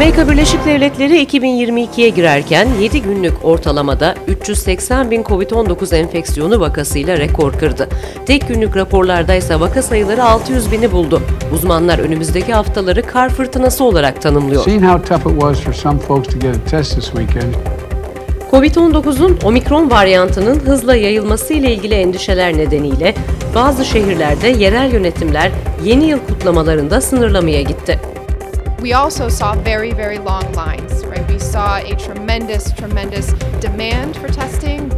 Amerika Birleşik Devletleri 2022'ye girerken 7 günlük ortalamada 380 bin COVID-19 enfeksiyonu vakasıyla rekor kırdı. Tek günlük raporlarda ise vaka sayıları 600 bini buldu. Uzmanlar önümüzdeki haftaları kar fırtınası olarak tanımlıyor. Covid-19'un omikron varyantının hızla yayılması ile ilgili endişeler nedeniyle bazı şehirlerde yerel yönetimler yeni yıl kutlamalarında sınırlamaya gitti. We also saw very, very long lines, right? We saw a tremendous, tremendous demand for testing.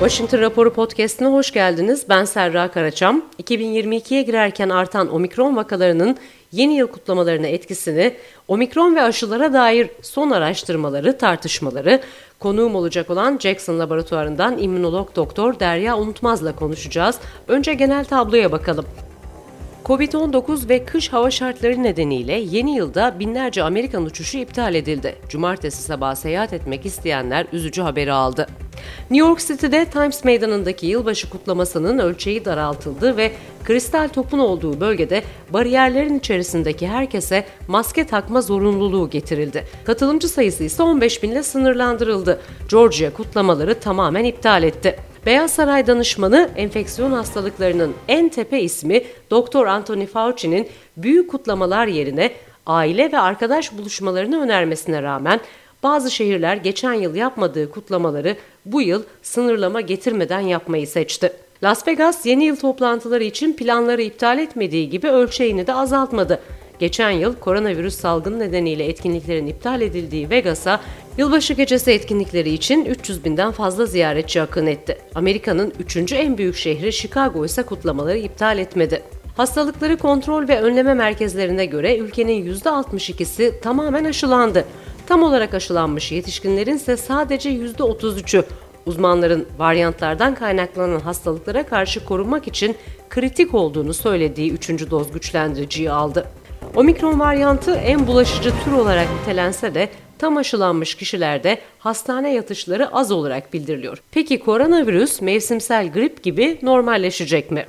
Washington Raporu Podcast'ine hoş geldiniz. Ben Serra Karaçam. 2022'ye girerken artan omikron vakalarının yeni yıl kutlamalarına etkisini, omikron ve aşılara dair son araştırmaları, tartışmaları, konuğum olacak olan Jackson Laboratuvarı'ndan immünolog doktor Derya Unutmaz'la konuşacağız. Önce genel tabloya bakalım. Covid-19 ve kış hava şartları nedeniyle yeni yılda binlerce Amerikan uçuşu iptal edildi. Cumartesi sabahı seyahat etmek isteyenler üzücü haberi aldı. New York City'de Times Meydanı'ndaki yılbaşı kutlamasının ölçeği daraltıldı ve kristal topun olduğu bölgede bariyerlerin içerisindeki herkese maske takma zorunluluğu getirildi. Katılımcı sayısı ise 15 binle sınırlandırıldı. Georgia kutlamaları tamamen iptal etti. Beyaz Saray danışmanı enfeksiyon hastalıklarının en tepe ismi Doktor Anthony Fauci'nin büyük kutlamalar yerine aile ve arkadaş buluşmalarını önermesine rağmen bazı şehirler geçen yıl yapmadığı kutlamaları bu yıl sınırlama getirmeden yapmayı seçti. Las Vegas yeni yıl toplantıları için planları iptal etmediği gibi ölçeğini de azaltmadı. Geçen yıl koronavirüs salgını nedeniyle etkinliklerin iptal edildiği Vegas'a yılbaşı gecesi etkinlikleri için 300 binden fazla ziyaretçi akın etti. Amerika'nın 3. en büyük şehri Chicago ise kutlamaları iptal etmedi. Hastalıkları kontrol ve önleme merkezlerine göre ülkenin %62'si tamamen aşılandı. Tam olarak aşılanmış yetişkinlerin ise sadece %33'ü. Uzmanların varyantlardan kaynaklanan hastalıklara karşı korunmak için kritik olduğunu söylediği 3. doz güçlendiriciyi aldı. Omikron varyantı en bulaşıcı tür olarak nitelense de tam aşılanmış kişilerde hastane yatışları az olarak bildiriliyor. Peki koronavirüs mevsimsel grip gibi normalleşecek mi?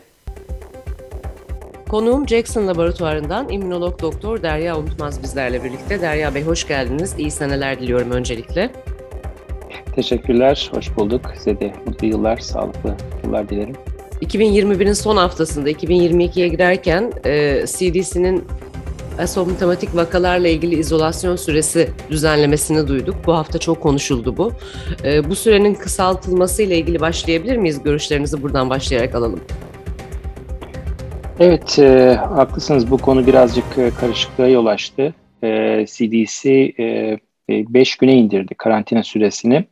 Konuğum Jackson Laboratuvarı'ndan immünolog doktor Derya Unutmaz bizlerle birlikte. Derya Bey hoş geldiniz. İyi seneler diliyorum öncelikle. Teşekkürler, hoş bulduk. Size de mutlu yıllar, sağlıklı yıllar dilerim. 2021'in son haftasında 2022'ye girerken e, CDC'nin asomptomatik vakalarla ilgili izolasyon süresi düzenlemesini duyduk. Bu hafta çok konuşuldu bu. E, bu sürenin kısaltılması ile ilgili başlayabilir miyiz? Görüşlerinizi buradan başlayarak alalım. Evet, e, haklısınız. Bu konu birazcık e, karışıklığa yol açtı. E, CDC 5 e, güne indirdi karantina süresini.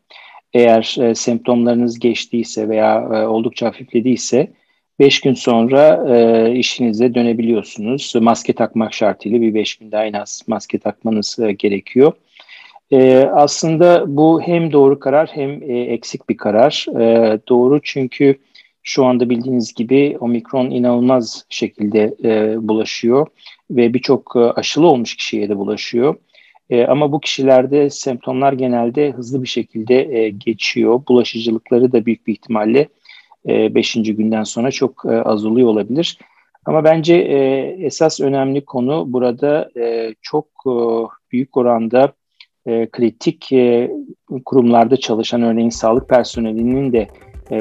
Eğer e, semptomlarınız geçtiyse veya e, oldukça hafiflediyse 5 gün sonra e, işinize dönebiliyorsunuz. Maske takmak şartıyla bir 5 gün daha en az maske takmanız e, gerekiyor. E, aslında bu hem doğru karar hem e, eksik bir karar. E, doğru çünkü şu anda bildiğiniz gibi omikron inanılmaz şekilde e, bulaşıyor ve birçok e, aşılı olmuş kişiye de bulaşıyor. E, ama bu kişilerde semptomlar genelde hızlı bir şekilde e, geçiyor. Bulaşıcılıkları da büyük bir ihtimalle 5. E, günden sonra çok e, azalıyor olabilir. Ama bence e, esas önemli konu burada e, çok büyük oranda kritik kurumlarda çalışan örneğin sağlık personelinin de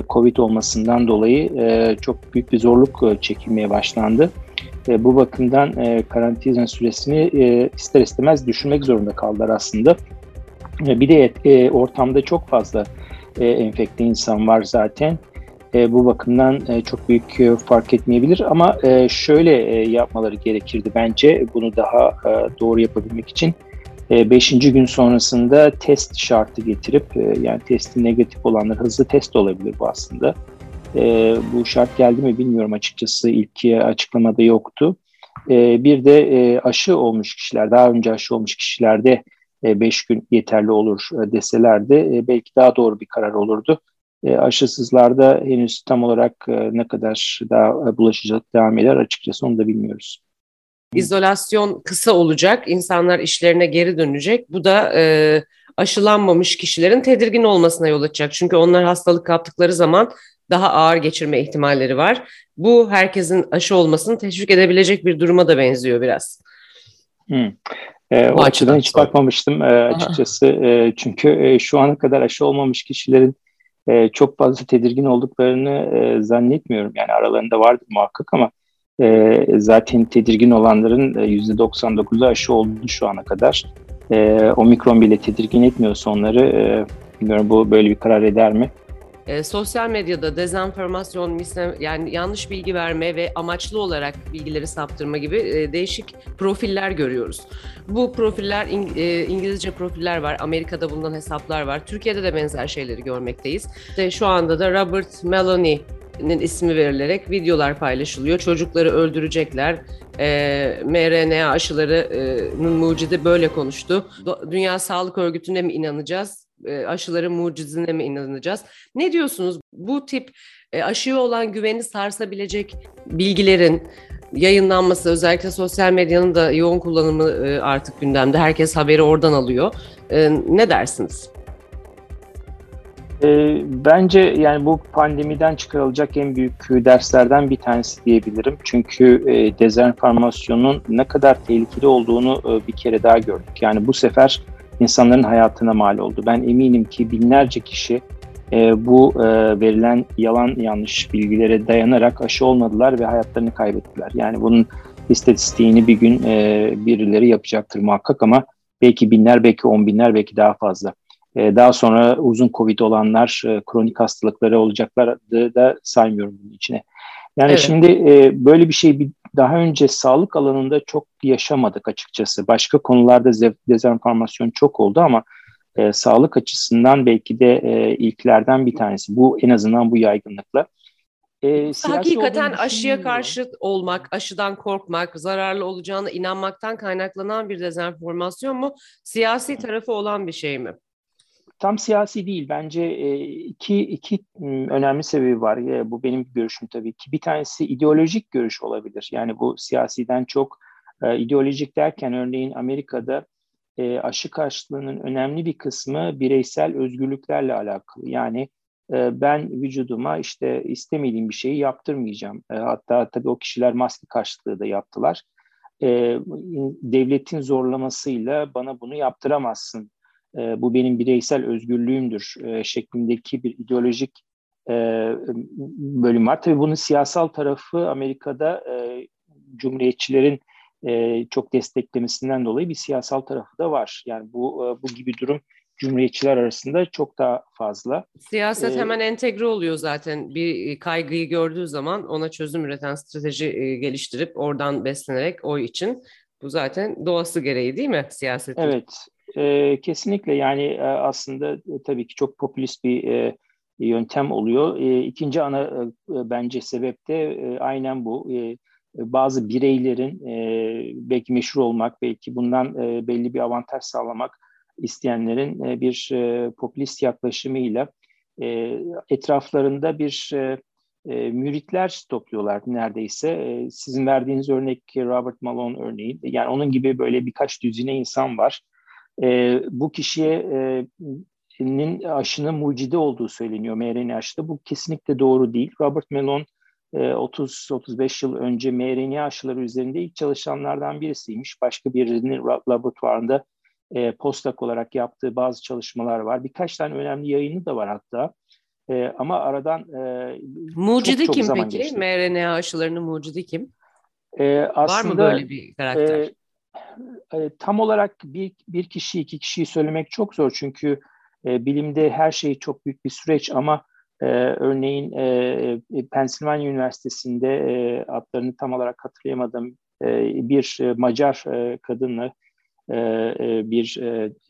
COVID olmasından dolayı çok büyük bir zorluk çekilmeye başlandı. Bu bakımdan karantina süresini ister istemez düşünmek zorunda kaldılar aslında. Bir de ortamda çok fazla enfekte insan var zaten. E, bu bakımdan e, çok büyük e, fark etmeyebilir ama e, şöyle e, yapmaları gerekirdi bence bunu daha e, doğru yapabilmek için. E, beşinci gün sonrasında test şartı getirip e, yani testi negatif olanlar hızlı test olabilir bu aslında. E, bu şart geldi mi bilmiyorum açıkçası ilk açıklamada yoktu. E, bir de e, aşı olmuş kişiler daha önce aşı olmuş kişilerde 5 e, gün yeterli olur e, deselerdi e, belki daha doğru bir karar olurdu. E, aşısızlarda henüz tam olarak e, ne kadar daha bulaşıcılık devam eder açıkçası onu da bilmiyoruz. İzolasyon kısa olacak, insanlar işlerine geri dönecek. Bu da e, aşılanmamış kişilerin tedirgin olmasına yol açacak. Çünkü onlar hastalık kaptıkları zaman daha ağır geçirme ihtimalleri var. Bu herkesin aşı olmasını teşvik edebilecek bir duruma da benziyor biraz. Hmm. E, o açıdan hiç sonra. bakmamıştım e, açıkçası. E, çünkü e, şu ana kadar aşı olmamış kişilerin e, çok fazla tedirgin olduklarını e, zannetmiyorum. Yani aralarında vardır muhakkak ama e, zaten tedirgin olanların e, %99'u aşı oldu şu ana kadar. E, omikron bile tedirgin etmiyorsa onları e, bilmiyorum bu böyle bir karar eder mi? E, sosyal medyada dezenformasyon, misle, yani yanlış bilgi verme ve amaçlı olarak bilgileri saptırma gibi e, değişik profiller görüyoruz. Bu profiller in, e, İngilizce profiller var, Amerika'da bulunan hesaplar var. Türkiye'de de benzer şeyleri görmekteyiz. İşte şu anda da Robert Meloni ismi verilerek videolar paylaşılıyor. Çocukları öldürecekler. E, mRNA aşılarının mucidi böyle konuştu. Dünya Sağlık Örgütü'ne mi inanacağız? E, aşıların mucizine mi inanacağız? Ne diyorsunuz? Bu tip e, aşıya olan güveni sarsabilecek bilgilerin yayınlanması, özellikle sosyal medyanın da yoğun kullanımı e, artık gündemde. Herkes haberi oradan alıyor. Ne dersiniz? E, bence yani bu pandemiden çıkarılacak en büyük derslerden bir tanesi diyebilirim. Çünkü e, dezenformasyonun ne kadar tehlikeli olduğunu e, bir kere daha gördük. Yani bu sefer insanların hayatına mal oldu. Ben eminim ki binlerce kişi e, bu e, verilen yalan yanlış bilgilere dayanarak aşı olmadılar ve hayatlarını kaybettiler. Yani bunun istatistiğini bir gün e, birileri yapacaktır muhakkak ama belki binler, belki on binler, belki daha fazla. E, daha sonra uzun Covid olanlar, e, kronik hastalıkları olacaklar da saymıyorum bunun içine. Yani evet. şimdi e, böyle bir şey bir, daha önce sağlık alanında çok yaşamadık açıkçası. Başka konularda dezenformasyon çok oldu ama e, sağlık açısından belki de e, ilklerden bir tanesi. Bu en azından bu yaygınlıkla. E, Hakikaten aşıya karşı olmak, aşıdan korkmak, zararlı olacağına inanmaktan kaynaklanan bir dezenformasyon mu? Siyasi tarafı olan bir şey mi? Tam siyasi değil. Bence e, iki, iki önemli sebebi var. E, bu benim görüşüm tabii ki. Bir tanesi ideolojik görüş olabilir. Yani bu siyasiden çok e, ideolojik derken örneğin Amerika'da aşı karşılığının önemli bir kısmı bireysel özgürlüklerle alakalı. Yani ben vücuduma işte istemediğim bir şeyi yaptırmayacağım. hatta tabii o kişiler maske karşılığı da yaptılar. devletin zorlamasıyla bana bunu yaptıramazsın e, bu benim bireysel özgürlüğümdür e, şeklindeki bir ideolojik e, bölüm var. Tabii bunun siyasal tarafı Amerika'da e, Cumhuriyetçilerin e, çok desteklemesinden dolayı bir siyasal tarafı da var. Yani bu e, bu gibi durum Cumhuriyetçiler arasında çok daha fazla. Siyaset ee, hemen entegre oluyor zaten. Bir kaygıyı gördüğü zaman ona çözüm üreten strateji e, geliştirip oradan beslenerek oy için bu zaten doğası gereği değil mi siyasetin? Evet, e, kesinlikle yani e, aslında e, tabii ki çok popülist bir e, yöntem oluyor. E, ikinci ana bence sebep de aynen bu. Bazı bireylerin belki meşhur olmak, belki bundan belli bir avantaj sağlamak isteyenlerin bir e, popülist yaklaşımıyla etraflarında bir müritler topluyorlar neredeyse. Sizin verdiğiniz örnek Robert Malone örneği. Yani onun gibi böyle birkaç düzine insan var e, bu kişiye e, nin aşının mucidi olduğu söyleniyor mRNA aşıda. Bu kesinlikle doğru değil. Robert Malone 30-35 yıl önce mRNA aşıları üzerinde ilk çalışanlardan birisiymiş. Başka birinin laboratuvarında e, postak olarak yaptığı bazı çalışmalar var. Birkaç tane önemli yayını da var hatta. E, ama aradan e, mucidi çok, çok kim peki? Geçti. mRNA aşılarının mucidi kim? E, aslında, var mı böyle bir karakter? E, e, tam olarak bir, bir kişi, iki kişiyi söylemek çok zor. Çünkü e, bilimde her şey çok büyük bir süreç ama e, örneğin e, e Pennsylvania Üniversitesi'nde e, adlarını tam olarak hatırlayamadım. E, bir e, Macar e, kadınla e, e, bir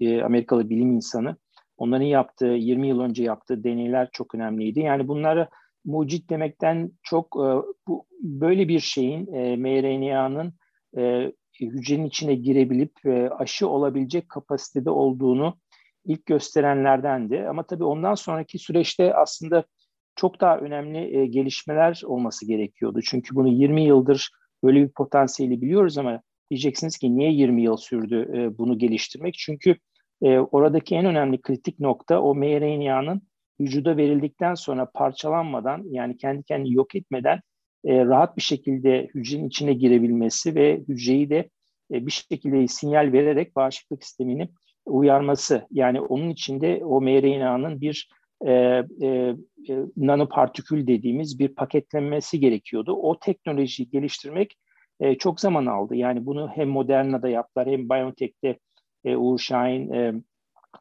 e, Amerikalı bilim insanı. Onların yaptığı 20 yıl önce yaptığı deneyler çok önemliydi. Yani bunları mucit demekten çok e, bu böyle bir şeyin e, mRNA'nın e, hücrenin içine girebilip e, aşı olabilecek kapasitede olduğunu ilk gösterenlerdendi. Ama tabii ondan sonraki süreçte aslında çok daha önemli e, gelişmeler olması gerekiyordu. Çünkü bunu 20 yıldır böyle bir potansiyeli biliyoruz ama diyeceksiniz ki niye 20 yıl sürdü e, bunu geliştirmek? Çünkü e, oradaki en önemli kritik nokta o mRNA'nın vücuda verildikten sonra parçalanmadan yani kendi kendini yok etmeden e, rahat bir şekilde hücrenin içine girebilmesi ve hücreyi de e, bir şekilde sinyal vererek bağışıklık sistemini uyarması. Yani onun içinde o mRNA'nın bir e, e, e, nanopartikül dediğimiz bir paketlenmesi gerekiyordu. O teknolojiyi geliştirmek e, çok zaman aldı. Yani bunu hem Moderna'da yaptılar hem BioNTech'te e, Uğur Şahin, e,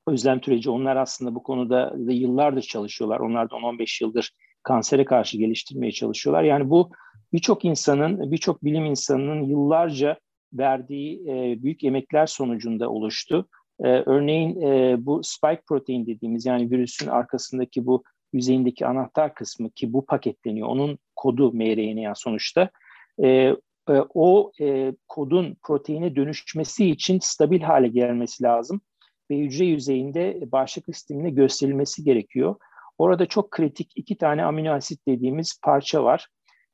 Özlem Türeci onlar aslında bu konuda da yıllardır çalışıyorlar. Onlar da 10-15 yıldır kansere karşı geliştirmeye çalışıyorlar. Yani bu birçok insanın, birçok bilim insanının yıllarca verdiği e, büyük emekler sonucunda oluştu. E, örneğin e, bu spike protein dediğimiz yani virüsün arkasındaki bu yüzeyindeki anahtar kısmı ki bu paketleniyor. Onun kodu mRNA sonuçta. E, e, o e, kodun proteine dönüşmesi için stabil hale gelmesi lazım ve hücre yüzeyinde bağışıklık sistemine gösterilmesi gerekiyor. Orada çok kritik iki tane amino asit dediğimiz parça var.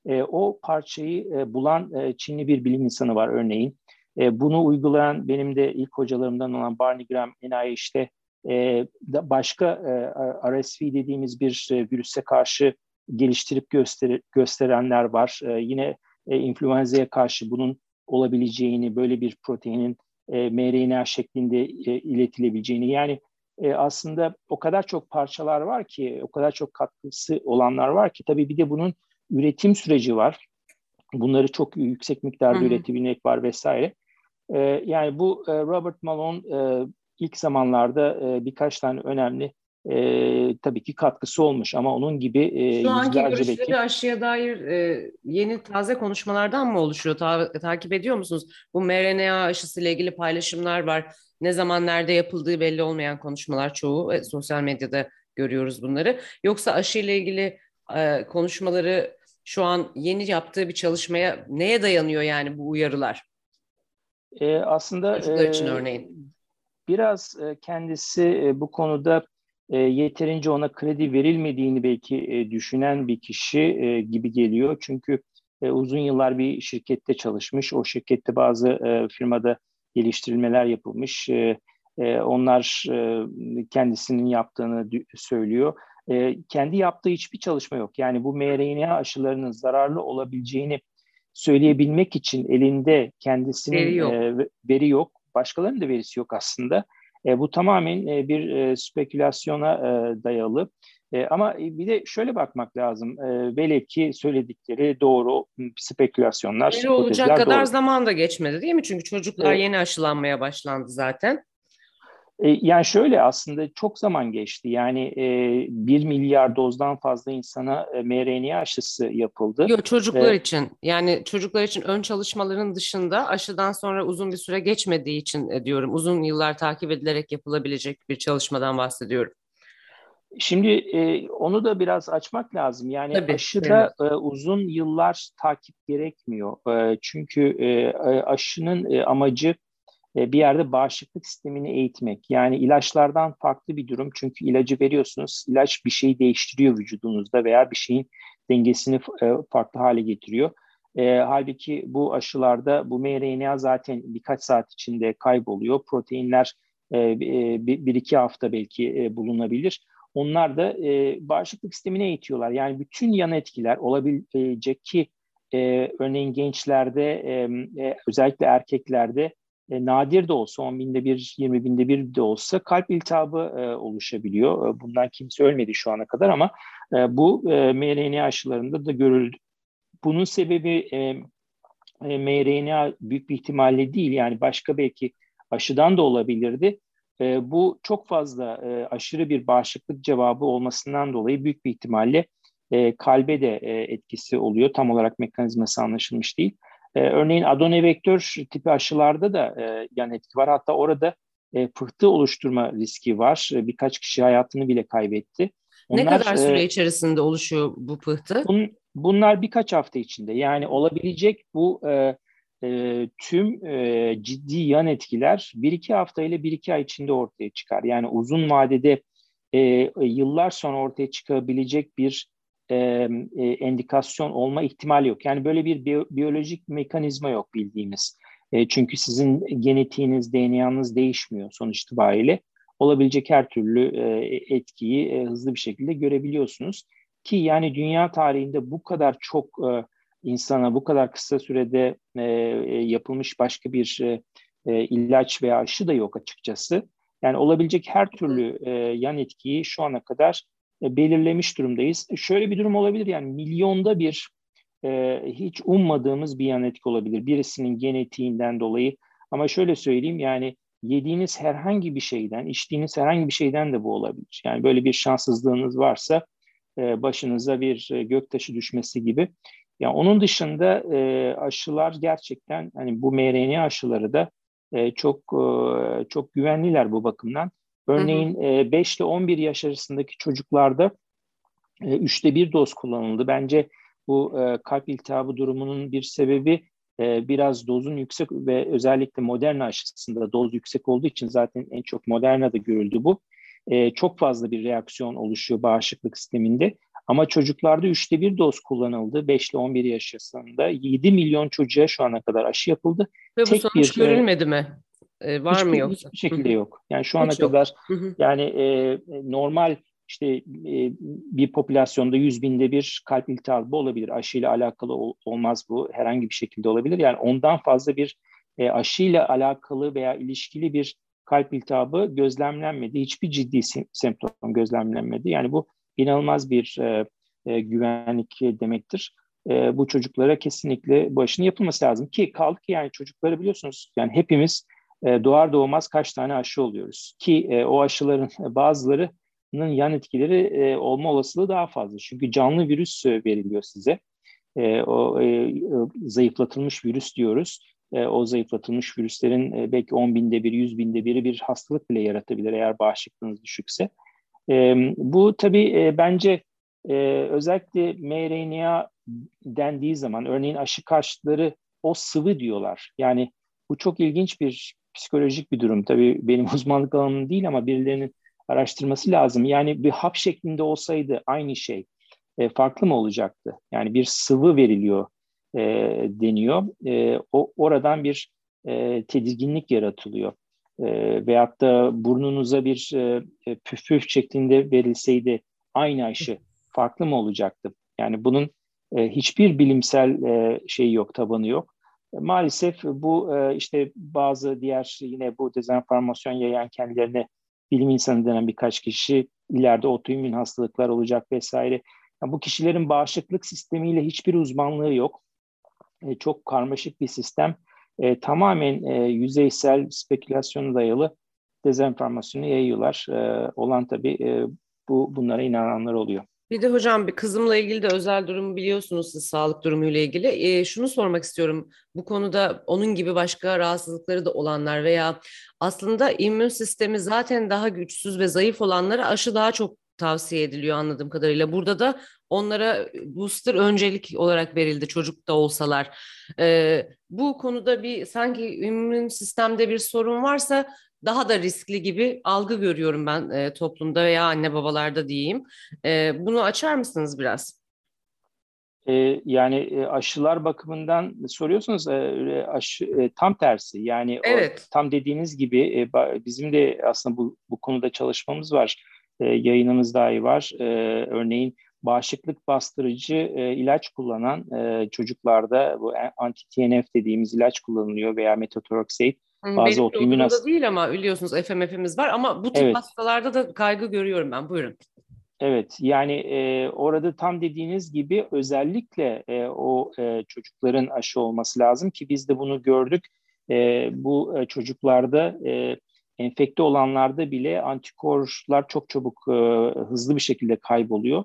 E, o parçayı e, bulan e, Çinli bir bilim insanı var örneğin. E, bunu uygulayan benim de ilk hocalarımdan olan Barney Graham NIH'te e, başka e, RSV dediğimiz bir e, virüse karşı geliştirip göster gösterenler var. E, yine e, influenza'ya karşı bunun olabileceğini, böyle bir proteinin e, mRNA şeklinde e, iletilebileceğini yani e, aslında o kadar çok parçalar var ki, o kadar çok katkısı olanlar var ki tabii bir de bunun üretim süreci var. Bunları çok yüksek miktarda Hı-hı. üretebilmek var vesaire. E, yani bu e, Robert Malone e, ilk zamanlarda e, birkaç tane önemli e, tabii ki katkısı olmuş ama onun gibi e, Şu anki görüşleri belki... aşıya dair e, yeni taze konuşmalardan mı oluşuyor? Ta- takip ediyor musunuz? Bu mRNA aşısıyla ilgili paylaşımlar var. Ne zaman nerede yapıldığı belli olmayan konuşmalar çoğu. E, sosyal medyada görüyoruz bunları. Yoksa aşıyla ilgili e, konuşmaları şu an yeni yaptığı bir çalışmaya neye dayanıyor yani bu uyarılar? E, aslında Çocuklar için e, örneğin. Biraz e, kendisi e, bu konuda e, yeterince ona kredi verilmediğini belki e, düşünen bir kişi e, gibi geliyor. Çünkü e, uzun yıllar bir şirkette çalışmış. O şirkette bazı e, firmada geliştirilmeler yapılmış. E, e, onlar e, kendisinin yaptığını söylüyor. E, kendi yaptığı hiçbir çalışma yok. Yani bu mRNA aşılarının zararlı olabileceğini söyleyebilmek için elinde kendisinin veri yok. E, veri yok. Başkalarının da verisi yok aslında. E, bu tamamen e, bir e, spekülasyona e, dayalı. E, ama bir de şöyle bakmak lazım. E, velev ki söyledikleri doğru spekülasyonlar. Veri olacak kadar doğru. zaman da geçmedi değil mi? Çünkü çocuklar evet. yeni aşılanmaya başlandı zaten. E, yani şöyle aslında çok zaman geçti. Yani e, 1 milyar dozdan fazla insana e, mRNA aşısı yapıldı. Yok çocuklar ee, için yani çocuklar için ön çalışmaların dışında aşıdan sonra uzun bir süre geçmediği için e, diyorum. Uzun yıllar takip edilerek yapılabilecek bir çalışmadan bahsediyorum. Şimdi e, onu da biraz açmak lazım. Yani Tabii, aşıda evet. e, uzun yıllar takip gerekmiyor. E, çünkü e, aşının e, amacı bir yerde bağışıklık sistemini eğitmek. Yani ilaçlardan farklı bir durum. Çünkü ilacı veriyorsunuz, ilaç bir şeyi değiştiriyor vücudunuzda veya bir şeyin dengesini e, farklı hale getiriyor. E, halbuki bu aşılarda bu mRNA zaten birkaç saat içinde kayboluyor. Proteinler e, bir, bir iki hafta belki e, bulunabilir. Onlar da e, bağışıklık sistemine eğitiyorlar. Yani bütün yan etkiler olabilecek ki e, örneğin gençlerde e, e, özellikle erkeklerde e, nadir de olsa 10 binde bir, 20 binde bir de olsa kalp iltihabı e, oluşabiliyor. E, bundan kimse ölmedi şu ana kadar ama e, bu e, mRNA aşılarında da görüldü. Bunun sebebi e, e, mRNA büyük bir ihtimalle değil yani başka belki aşıdan da olabilirdi. E, bu çok fazla e, aşırı bir bağışıklık cevabı olmasından dolayı büyük bir ihtimalle e, kalbe de e, etkisi oluyor. Tam olarak mekanizması anlaşılmış değil. E, örneğin adenovektör tipi aşılarda da e, yan etki var. Hatta orada e, pıhtı oluşturma riski var. E, birkaç kişi hayatını bile kaybetti. Onlar, ne kadar süre e, içerisinde oluşuyor bu pıhtı? Bun, bunlar birkaç hafta içinde. Yani olabilecek bu e, e, tüm e, ciddi yan etkiler bir iki hafta ile bir iki ay içinde ortaya çıkar. Yani uzun vadede e, yıllar sonra ortaya çıkabilecek bir e, endikasyon olma ihtimali yok. Yani böyle bir biyo, biyolojik mekanizma yok bildiğimiz. E, çünkü sizin genetiğiniz, DNA'nız değişmiyor sonuç itibariyle. olabilecek her türlü e, etkiyi e, hızlı bir şekilde görebiliyorsunuz. Ki yani dünya tarihinde bu kadar çok e, insana bu kadar kısa sürede e, e yapılmış başka bir e, e, ilaç veya aşı da yok açıkçası. Yani olabilecek her türlü e, yan etkiyi şu ana kadar belirlemiş durumdayız. Şöyle bir durum olabilir yani milyonda bir e, hiç ummadığımız bir yan etki olabilir. Birisinin genetiğinden dolayı ama şöyle söyleyeyim yani yediğiniz herhangi bir şeyden, içtiğiniz herhangi bir şeyden de bu olabilir. Yani böyle bir şanssızlığınız varsa e, başınıza bir e, göktaşı düşmesi gibi. Yani onun dışında e, aşılar gerçekten hani bu mRNA aşıları da e, çok e, çok güvenliler bu bakımdan. Örneğin hı hı. E, 5 ile 11 yaş arasındaki çocuklarda e, üçte bir doz kullanıldı. Bence bu e, kalp iltihabı durumunun bir sebebi e, biraz dozun yüksek ve özellikle Moderna aşısında doz yüksek olduğu için zaten en çok Moderna'da görüldü bu. E, çok fazla bir reaksiyon oluşuyor bağışıklık sisteminde. Ama çocuklarda üçte bir doz kullanıldı. 5 ile 11 yaş arasında 7 milyon çocuğa şu ana kadar aşı yapıldı. Ve bu Tek sonuç bir, e, görülmedi mi? Ee, var hiçbir, mı yoksa? Hiçbir şekilde yok. Yani şu ana Hiç kadar yani e, normal işte e, bir popülasyonda 100 binde bir kalp iltihabı olabilir. Aşıyla alakalı ol, olmaz bu. Herhangi bir şekilde olabilir. Yani ondan fazla bir e, aşıyla alakalı veya ilişkili bir kalp iltihabı gözlemlenmedi. Hiçbir ciddi semptom gözlemlenmedi. Yani bu inanılmaz bir e, e, güvenlik demektir. E, bu çocuklara kesinlikle bu aşının yapılması lazım. Ki kaldı ki yani çocukları biliyorsunuz yani hepimiz e, doğar doğmaz kaç tane aşı oluyoruz. Ki e, o aşıların bazılarının yan etkileri e, olma olasılığı daha fazla. Çünkü canlı virüs veriliyor size. E, o e, zayıflatılmış virüs diyoruz. E, o zayıflatılmış virüslerin e, belki 10 binde bir, 100 binde biri bir hastalık bile yaratabilir eğer bağışıklığınız düşükse. E, bu tabii e, bence e, özellikle mRNA dendiği zaman örneğin aşı karşıtları o sıvı diyorlar. Yani bu çok ilginç bir psikolojik bir durum. Tabii benim uzmanlık alanım değil ama birilerinin araştırması lazım. Yani bir hap şeklinde olsaydı aynı şey e, farklı mı olacaktı? Yani bir sıvı veriliyor e, deniyor. E, o oradan bir e, tedirginlik yaratılıyor e, veyahut da burnunuza bir e, e, püf püf şeklinde verilseydi aynı aşı farklı mı olacaktı? Yani bunun e, hiçbir bilimsel e, şeyi yok, tabanı yok. Maalesef bu e, işte bazı diğer yine bu dezenformasyon yayan kendilerine bilim insanı denen birkaç kişi ileride otoimmün hastalıklar olacak vesaire. Yani bu kişilerin bağışıklık sistemiyle hiçbir uzmanlığı yok. E, çok karmaşık bir sistem e, tamamen e, yüzeysel spekülasyona dayalı dezenformasyonu yayıyorlar. E, olan tabii e, bu bunlara inananlar oluyor. Bir de hocam bir kızımla ilgili de özel durumu biliyorsunuz siz sağlık durumuyla ilgili. E, şunu sormak istiyorum. Bu konuda onun gibi başka rahatsızlıkları da olanlar veya aslında immün sistemi zaten daha güçsüz ve zayıf olanlara aşı daha çok tavsiye ediliyor anladığım kadarıyla. Burada da onlara booster öncelik olarak verildi çocuk da olsalar. Ee, bu konuda bir sanki immün sistemde bir sorun varsa daha da riskli gibi algı görüyorum ben e, toplumda veya anne babalarda diyeyim. E, bunu açar mısınız biraz? E, yani e, aşılar bakımından soruyorsunuz e, aşı e, tam tersi yani evet. o, tam dediğiniz gibi e, bizim de aslında bu, bu konuda çalışmamız var e, yayınımız dahi var. E, örneğin bağışıklık bastırıcı e, ilaç kullanan e, çocuklarda bu anti-TNF dediğimiz ilaç kullanılıyor veya metotrexate. Bazı Benim otoimmün hast- değil ama biliyorsunuz FMF'imiz var ama bu tip evet. hastalarda da kaygı görüyorum ben. Buyurun. Evet yani e, orada tam dediğiniz gibi özellikle e, o e, çocukların aşı olması lazım ki biz de bunu gördük. E, bu e, çocuklarda e, enfekte olanlarda bile antikorlar çok çabuk e, hızlı bir şekilde kayboluyor.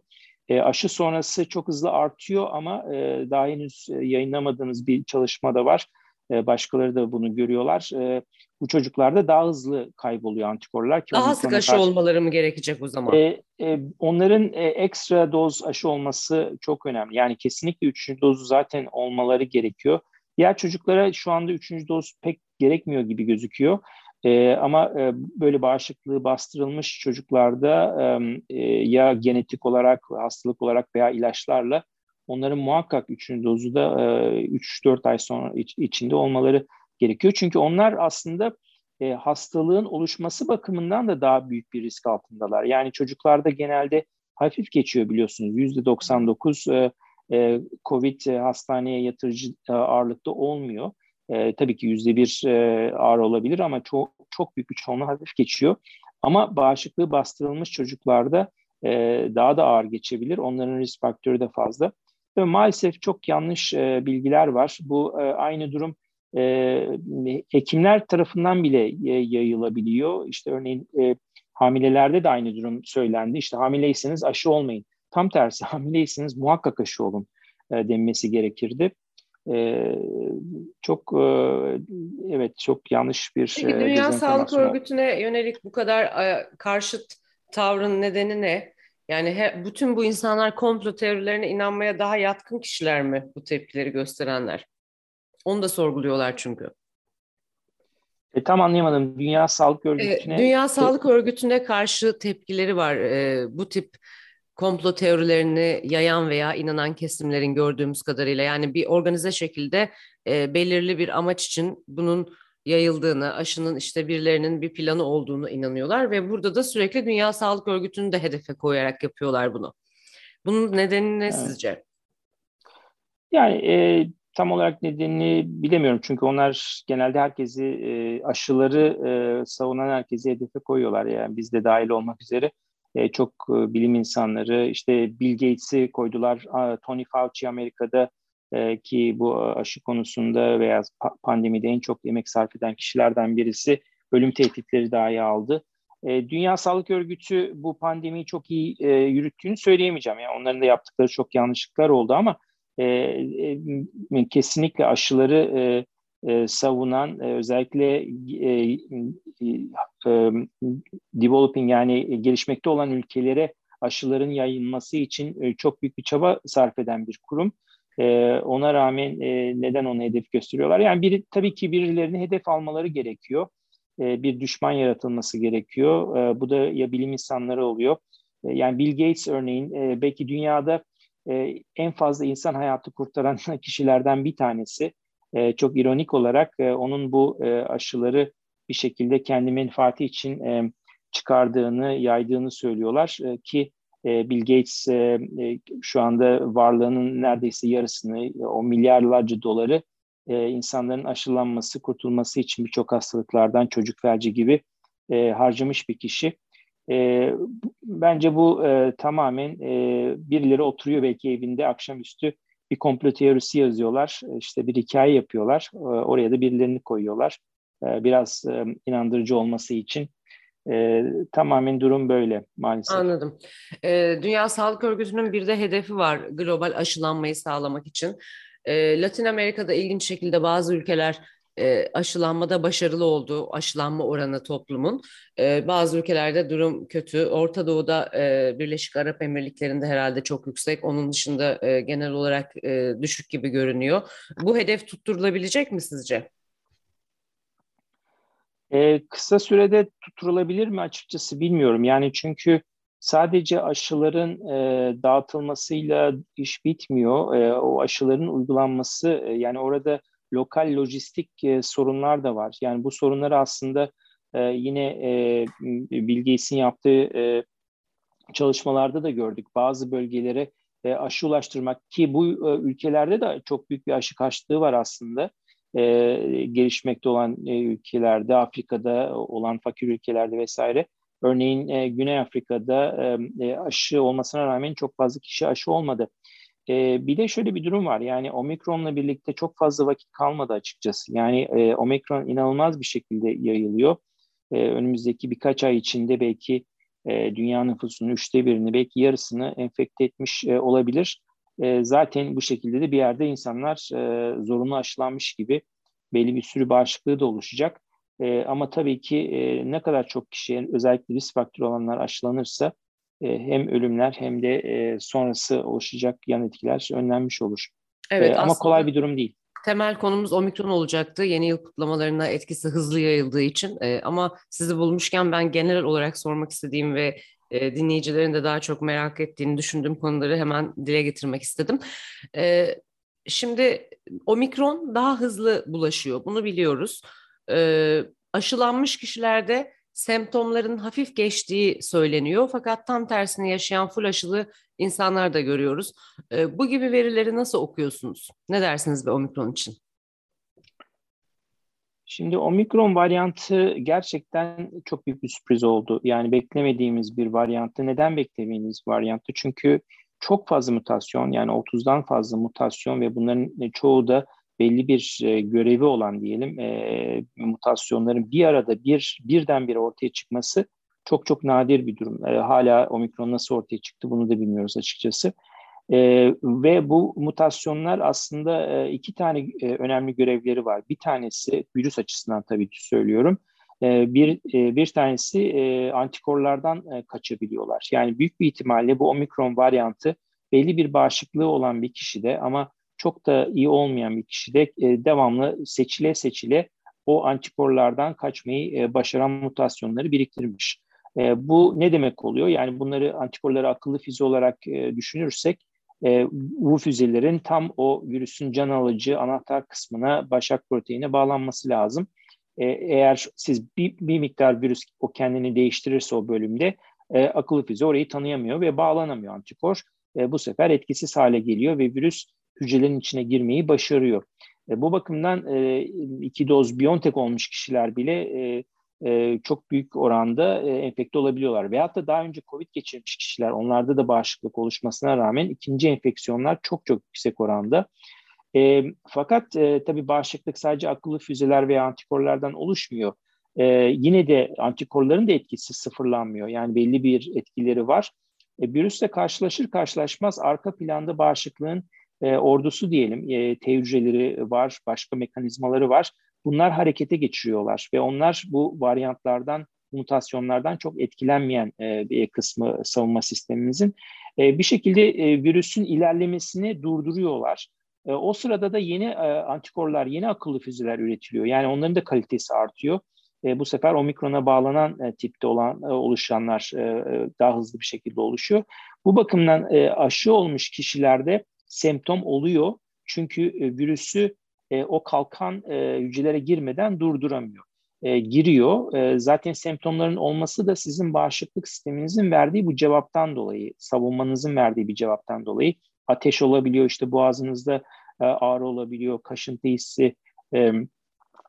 E, aşı sonrası çok hızlı artıyor ama e, daha henüz e, yayınlamadığımız bir çalışma da var. E, başkaları da bunu görüyorlar. E, bu çocuklarda daha hızlı kayboluyor antikorlar. Ki daha sık aşı karşı... olmaları mı gerekecek o zaman? E, e, onların e, ekstra doz aşı olması çok önemli. Yani kesinlikle üçüncü dozu zaten olmaları gerekiyor. Diğer çocuklara şu anda üçüncü doz pek gerekmiyor gibi gözüküyor. E, ama e, böyle bağışıklığı bastırılmış çocuklarda e, ya genetik olarak, hastalık olarak veya ilaçlarla onların muhakkak üçüncü dozu da e, 3-4 ay sonra iç, içinde olmaları gerekiyor. Çünkü onlar aslında e, hastalığın oluşması bakımından da daha büyük bir risk altındalar. Yani çocuklarda genelde hafif geçiyor biliyorsunuz. %99 e, e, COVID hastaneye yatırıcı e, ağırlıkta olmuyor. E, tabii ki yüzde bir e, ağır olabilir ama çok çok büyük bir çoğunluğu hafif geçiyor. Ama bağışıklığı bastırılmış çocuklarda e, daha da ağır geçebilir. Onların risk faktörü de fazla. Ve maalesef çok yanlış e, bilgiler var. Bu e, aynı durum e, hekimler tarafından bile e, yayılabiliyor. İşte örneğin e, hamilelerde de aynı durum söylendi. İşte hamileyseniz aşı olmayın. Tam tersi hamileyseniz muhakkak aşı olun e, denmesi gerekirdi. E, çok e, evet çok yanlış bir Peki e, Dünya Sağlık Örgütü'ne yönelik bu kadar e, karşıt tavrın nedeni ne? Yani he, bütün bu insanlar komplo teorilerine inanmaya daha yatkın kişiler mi bu tepkileri gösterenler? Onu da sorguluyorlar çünkü. E, tam anlayamadım. Dünya Sağlık Örgütü'ne... E, Dünya Sağlık Örgütü'ne karşı tepkileri var. E, bu tip komplo teorilerini yayan veya inanan kesimlerin gördüğümüz kadarıyla. Yani bir organize şekilde e, belirli bir amaç için bunun yayıldığını, aşının işte birilerinin bir planı olduğunu inanıyorlar ve burada da sürekli Dünya Sağlık Örgütü'nü de hedefe koyarak yapıyorlar bunu. Bunun nedeni ne evet. sizce? Yani e, tam olarak nedenini bilemiyorum çünkü onlar genelde herkesi e, aşıları e, savunan herkesi hedefe koyuyorlar yani biz de dahil olmak üzere e, çok e, bilim insanları işte Bill Gates'i koydular Tony Fauci Amerika'da e, ki bu aşı konusunda veya pandemide en çok emek sarf eden kişilerden birisi ölüm tehditleri dahi aldı. E, Dünya Sağlık Örgütü bu pandemiyi çok iyi e, yürüttüğünü söyleyemeyeceğim. Yani onların da yaptıkları çok yanlışlıklar oldu ama e, e, kesinlikle aşıları savunan özellikle developing yani gelişmekte olan ülkelere aşıların yayılması için çok büyük bir çaba sarf eden bir kurum. E, ona rağmen e, neden onu hedef gösteriyorlar? Yani biri, tabii ki birilerini hedef almaları gerekiyor. E, bir düşman yaratılması gerekiyor. E, bu da ya bilim insanları oluyor. E, yani Bill Gates örneğin e, belki dünyada e, en fazla insan hayatı kurtaran kişilerden bir tanesi. E, çok ironik olarak e, onun bu e, aşıları bir şekilde kendi menfaati için e, çıkardığını, yaydığını söylüyorlar e, ki e, Bill Gates e, e, şu anda varlığının neredeyse yarısını, e, o milyarlarca doları insanların aşılanması, kurtulması için birçok hastalıklardan çocuk felci gibi harcamış bir kişi. Bence bu tamamen birileri oturuyor belki evinde akşamüstü bir komplo teorisi yazıyorlar. İşte bir hikaye yapıyorlar. Oraya da birilerini koyuyorlar. Biraz inandırıcı olması için. E, tamamen durum böyle maalesef. Anladım. E, Dünya Sağlık Örgütü'nün bir de hedefi var global aşılanmayı sağlamak için. E, Latin Amerika'da ilginç şekilde bazı ülkeler e, aşılanmada başarılı olduğu aşılanma oranı toplumun. E, bazı ülkelerde durum kötü. Orta Doğu'da e, Birleşik Arap Emirlikleri'nde herhalde çok yüksek. Onun dışında e, genel olarak e, düşük gibi görünüyor. Bu hedef tutturulabilecek mi sizce? E, kısa sürede tutturulabilir mi açıkçası bilmiyorum. Yani çünkü sadece aşıların e, dağıtılmasıyla iş bitmiyor. E, o aşıların uygulanması e, yani orada lokal lojistik e, sorunlar da var. Yani bu sorunları aslında e, yine e, Bill yaptığı e, çalışmalarda da gördük. Bazı bölgelere e, aşı ulaştırmak ki bu e, ülkelerde de çok büyük bir aşı kaçtığı var aslında. E, gelişmekte olan e, ülkelerde, Afrika'da olan fakir ülkelerde vesaire. Örneğin e, Güney Afrika'da e, e aşı olmasına rağmen çok fazla kişi aşı olmadı. E, bir de şöyle bir durum var. Yani omikronla birlikte çok fazla vakit kalmadı açıkçası. Yani e, omikron inanılmaz bir şekilde yayılıyor. E, önümüzdeki birkaç ay içinde belki e, dünya nüfusunun üçte birini, belki yarısını enfekte etmiş e, olabilir. E, zaten bu şekilde de bir yerde insanlar e, zorunlu aşılanmış gibi belli bir sürü bağışıklığı da oluşacak. E, ama tabii ki e, ne kadar çok kişiye özellikle risk faktörü olanlar aşılanırsa e, hem ölümler hem de e, sonrası oluşacak yan etkiler önlenmiş olur. Evet, e, ama kolay bir durum değil. Temel konumuz omikron olacaktı. Yeni yıl kutlamalarına etkisi hızlı yayıldığı için. E, ama sizi bulmuşken ben genel olarak sormak istediğim ve e, dinleyicilerin de daha çok merak ettiğini düşündüğüm konuları hemen dile getirmek istedim. E, şimdi omikron daha hızlı bulaşıyor. Bunu biliyoruz. E, aşılanmış kişilerde semptomların hafif geçtiği söyleniyor. Fakat tam tersini yaşayan full aşılı insanlar da görüyoruz. E, bu gibi verileri nasıl okuyorsunuz? Ne dersiniz be omikron için? Şimdi omikron varyantı gerçekten çok büyük bir sürpriz oldu. Yani beklemediğimiz bir varyantı. Neden beklemediğimiz varyantı? Çünkü çok fazla mutasyon yani 30'dan fazla mutasyon ve bunların çoğu da belli bir e, görevi olan diyelim e, mutasyonların bir arada bir birdenbire ortaya çıkması çok çok nadir bir durum. E, hala omikron nasıl ortaya çıktı bunu da bilmiyoruz açıkçası. E, ve bu mutasyonlar aslında e, iki tane e, önemli görevleri var. Bir tanesi virüs açısından tabii ki söylüyorum. E, bir e, bir tanesi e, antikorlardan e, kaçabiliyorlar. Yani büyük bir ihtimalle bu omikron varyantı belli bir bağışıklığı olan bir kişide ama çok da iyi olmayan bir kişide e, devamlı seçile seçile o antikorlardan kaçmayı e, başaran mutasyonları biriktirmiş. E, bu ne demek oluyor? Yani bunları antikorları akıllı füze olarak e, düşünürsek e, bu füzelerin tam o virüsün can alıcı anahtar kısmına başak proteine bağlanması lazım. E, eğer siz bir, bir miktar virüs o kendini değiştirirse o bölümde e, akıllı füze orayı tanıyamıyor ve bağlanamıyor antikor. E, bu sefer etkisiz hale geliyor ve virüs hücrelerin içine girmeyi başarıyor. E, bu bakımdan e, iki doz Biontech olmuş kişiler bile e, e, çok büyük oranda e, enfekte olabiliyorlar. Veyahut da daha önce COVID geçirmiş kişiler, onlarda da bağışıklık oluşmasına rağmen ikinci enfeksiyonlar çok çok yüksek oranda. E, fakat e, tabii bağışıklık sadece akıllı füzeler veya antikorlardan oluşmuyor. E, yine de antikorların da etkisi sıfırlanmıyor. Yani belli bir etkileri var. E, virüsle karşılaşır karşılaşmaz arka planda bağışıklığın e, ordusu diyelim, e, T hücreleri var, başka mekanizmaları var. Bunlar harekete geçiriyorlar ve onlar bu varyantlardan, mutasyonlardan çok etkilenmeyen e, bir kısmı savunma sistemimizin. E, bir şekilde e, virüsün ilerlemesini durduruyorlar. O sırada da yeni antikorlar, yeni akıllı füzeler üretiliyor. Yani onların da kalitesi artıyor. Bu sefer omikrona bağlanan tipte olan oluşanlar daha hızlı bir şekilde oluşuyor. Bu bakımdan aşı olmuş kişilerde semptom oluyor. Çünkü virüsü e, o kalkan e, hücrelere girmeden durduramıyor. E, giriyor. E, zaten semptomların olması da sizin bağışıklık sisteminizin verdiği bu cevaptan dolayı, savunmanızın verdiği bir cevaptan dolayı. Ateş olabiliyor, işte boğazınızda e, ağrı olabiliyor, kaşıntı hissi, e,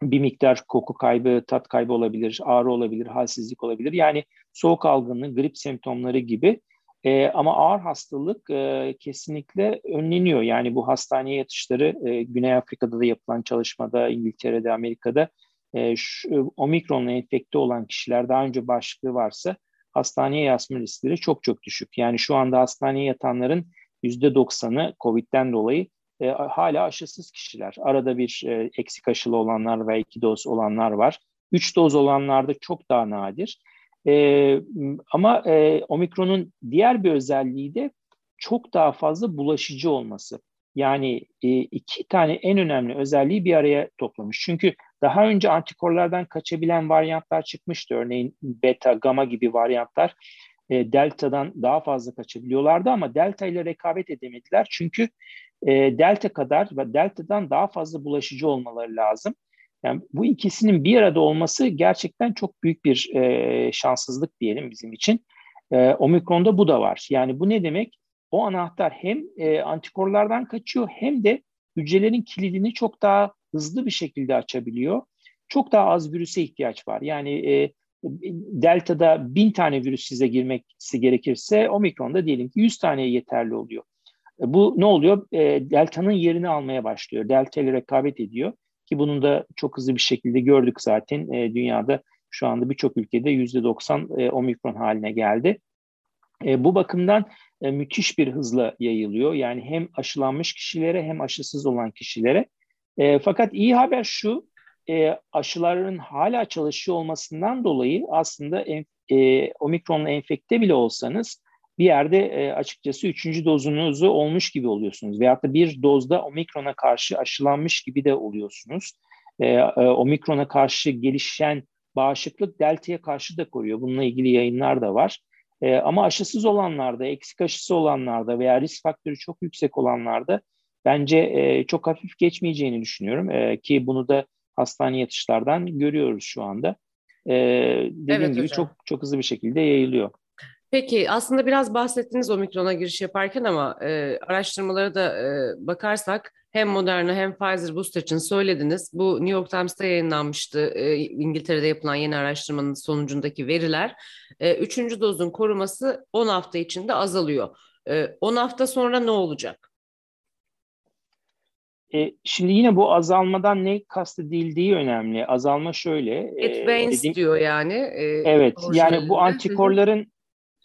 bir miktar koku kaybı, tat kaybı olabilir, ağrı olabilir, halsizlik olabilir. Yani soğuk algınlığı, grip semptomları gibi e, ama ağır hastalık e, kesinlikle önleniyor. Yani bu hastaneye yatışları e, Güney Afrika'da da yapılan çalışmada, İngiltere'de, Amerika'da e, şu, omikronla enfekte olan kişiler daha önce bağışıklığı varsa hastaneye yatma riskleri çok çok düşük. Yani şu anda hastaneye yatanların %90'ı COVID'den dolayı e, hala aşısız kişiler. Arada bir e, eksik aşılı olanlar ve iki doz olanlar var. Üç doz olanlarda çok daha nadir. E, ama e, omikronun diğer bir özelliği de çok daha fazla bulaşıcı olması. Yani e, iki tane en önemli özelliği bir araya toplamış. Çünkü daha önce antikorlardan kaçabilen varyantlar çıkmıştı. Örneğin beta, gamma gibi varyantlar e, delta'dan daha fazla kaçabiliyorlardı ama delta ile rekabet edemediler. Çünkü e, delta kadar ve delta'dan daha fazla bulaşıcı olmaları lazım. Yani bu ikisinin bir arada olması gerçekten çok büyük bir e, şanssızlık diyelim bizim için. E, Omikron'da bu da var. Yani bu ne demek? O anahtar hem e, antikorlardan kaçıyor hem de hücrelerin kilidini çok daha hızlı bir şekilde açabiliyor. Çok daha az virüse ihtiyaç var. Yani e, Delta'da bin tane virüs size girmesi gerekirse Omikron'da diyelim ki 100 tane yeterli oluyor. E, bu ne oluyor? E, Delta'nın yerini almaya başlıyor. Delta ile rekabet ediyor. Ki bunun da çok hızlı bir şekilde gördük zaten e, dünyada şu anda birçok ülkede %90 e, omikron haline geldi. E, bu bakımdan e, müthiş bir hızla yayılıyor. Yani hem aşılanmış kişilere hem aşısız olan kişilere. E, fakat iyi haber şu, e, aşıların hala çalışıyor olmasından dolayı aslında en, e, omikronla enfekte bile olsanız bir yerde e, açıkçası üçüncü dozunuzu olmuş gibi oluyorsunuz. Veyahut da bir dozda omikrona karşı aşılanmış gibi de oluyorsunuz. E, e, omikrona karşı gelişen bağışıklık delta'ya karşı da koruyor. Bununla ilgili yayınlar da var. E, ama aşısız olanlarda, eksik aşısı olanlarda veya risk faktörü çok yüksek olanlarda bence e, çok hafif geçmeyeceğini düşünüyorum. E, ki bunu da hastane yatışlardan görüyoruz şu anda. E, dediğim evet, gibi hocam. çok çok hızlı bir şekilde yayılıyor. Peki aslında biraz bahsettiniz omikrona giriş yaparken ama e, araştırmalara da e, bakarsak hem Moderna hem Pfizer booster için söylediniz. Bu New York Times'ta yayınlanmıştı e, İngiltere'de yapılan yeni araştırmanın sonucundaki veriler. E, üçüncü dozun koruması 10 hafta içinde azalıyor. E, 10 hafta sonra ne olacak? E, şimdi yine bu azalmadan ne kastedildiği önemli. Azalma şöyle. It wanes dediğim, diyor yani. E, evet yani bu antikorların